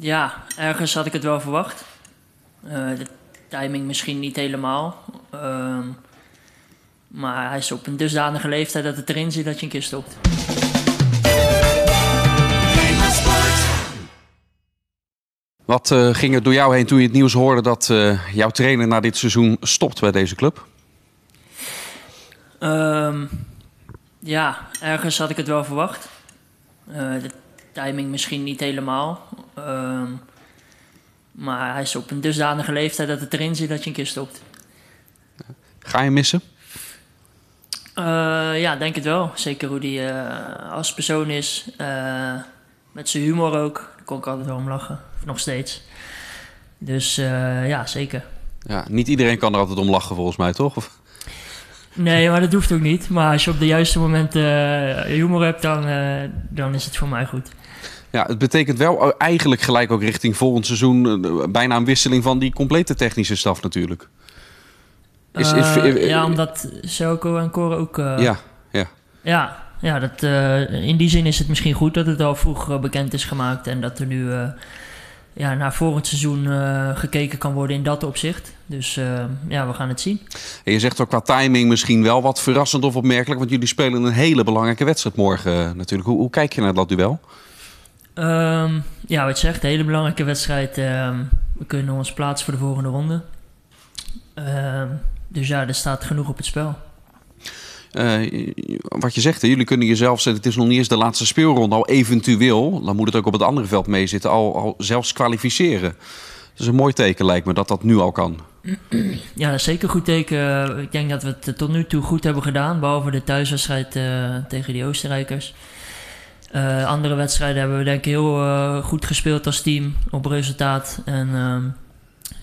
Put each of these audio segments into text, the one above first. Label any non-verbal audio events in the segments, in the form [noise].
Ja, ergens had ik het wel verwacht. Uh, de timing misschien niet helemaal. Uh, maar hij is op een dusdanige leeftijd dat het erin zit dat je een keer stopt. Wat uh, ging er door jou heen toen je het nieuws hoorde dat uh, jouw trainer na dit seizoen stopt bij deze club? Um, ja, ergens had ik het wel verwacht. De timing misschien niet helemaal. Um, maar hij is op een dusdanige leeftijd dat het erin zit dat je een keer stopt. Ga je missen? Uh, ja, denk het wel. Zeker hoe hij uh, als persoon is. Uh, met zijn humor ook. Daar kon ik altijd wel om lachen. Nog steeds. Dus ja, zeker. Ja, niet iedereen kan er altijd om lachen volgens mij, toch? Of? Nee, maar dat hoeft ook niet. Maar als je op de juiste momenten humor hebt, dan, dan is het voor mij goed. Ja, het betekent wel eigenlijk gelijk ook richting volgend seizoen... bijna een wisseling van die complete technische staf natuurlijk. Is, is, uh, ja, omdat Selko en Cor ook... Uh, ja, ja. Ja, ja dat, uh, in die zin is het misschien goed dat het al vroeg bekend is gemaakt... en dat er nu ja, naar volgend seizoen gekeken kan worden in dat opzicht. Dus ja, we gaan het zien. En je zegt ook qua timing misschien wel wat verrassend of opmerkelijk... want jullie spelen een hele belangrijke wedstrijd morgen natuurlijk. Hoe, hoe kijk je naar dat duel? Um, ja, wat je zegt, een hele belangrijke wedstrijd. Um, we kunnen ons plaatsen voor de volgende ronde. Um, dus ja, er staat genoeg op het spel. Uh, wat je zegt, hè, jullie kunnen jezelf, het is nog niet eens de laatste speelronde, al eventueel, dan moet het ook op het andere veld meezitten, al, al zelfs kwalificeren. Dat is een mooi teken, lijkt me, dat dat nu al kan. [clears throat] Ja, dat is zeker een goed teken. Ik denk dat we het tot nu toe goed hebben gedaan, behalve de thuiswedstrijd uh, tegen die Oostenrijkers. Uh, andere wedstrijden hebben we denk ik heel goed gespeeld als team op resultaat. En ehm,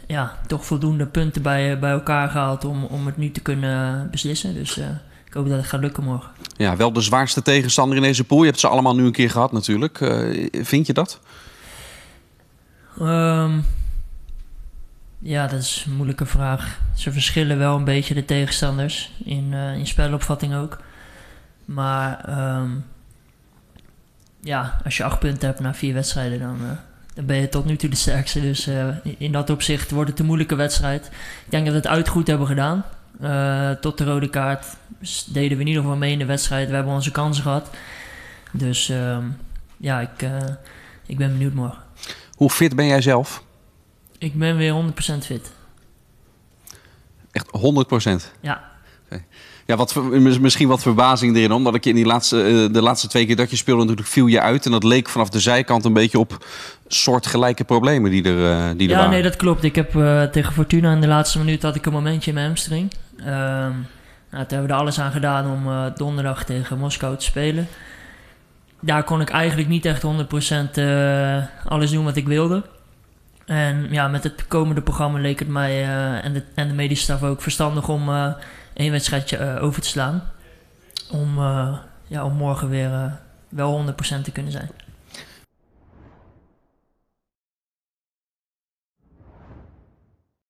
ja, toch voldoende punten bij, bij elkaar gehaald om, om het nu te kunnen beslissen. Dus uh, ik hoop dat het gaat lukken morgen. Ja, wel de zwaarste tegenstander in deze pool. Je hebt ze allemaal nu een keer gehad natuurlijk. Vind je dat? Um, ja, dat is een moeilijke vraag. Ze verschillen wel een beetje de tegenstanders. In, in spelopvatting ook. Maar um, ja, als je acht punten hebt na vier wedstrijden, dan dan ben je tot nu toe de sterkste. Dus uh, in dat opzicht wordt het een moeilijke wedstrijd. Ik denk dat we het uit goed hebben gedaan. Uh, tot de rode kaart deden we in ieder geval mee in de wedstrijd. We hebben onze kansen gehad. Dus uh, ja, ik, ik ben benieuwd morgen. Hoe fit ben jij zelf? Ik ben weer 100% fit. Echt 100%? Ja. Okay. Ja, wat, misschien wat verbazing erin, omdat ik je in die laatste, de laatste twee keer dat je speelde, natuurlijk viel je uit. En dat leek vanaf de zijkant een beetje op soortgelijke problemen die er, uh, die ja, er waren. nee, dat klopt. Ik heb uh, tegen Fortuna in de laatste minuut had ik een momentje in mijn hamstring. Um, nou, toen hebben we er alles aan gedaan om uh, donderdag tegen Moskou te spelen. Daar kon ik eigenlijk niet echt 100% alles doen wat ik wilde. En ja, met het komende programma leek het mij en, de, en de medische staf ook verstandig om één wedstrijdje over te slaan. Om, ja, om morgen weer wel 100% te kunnen zijn.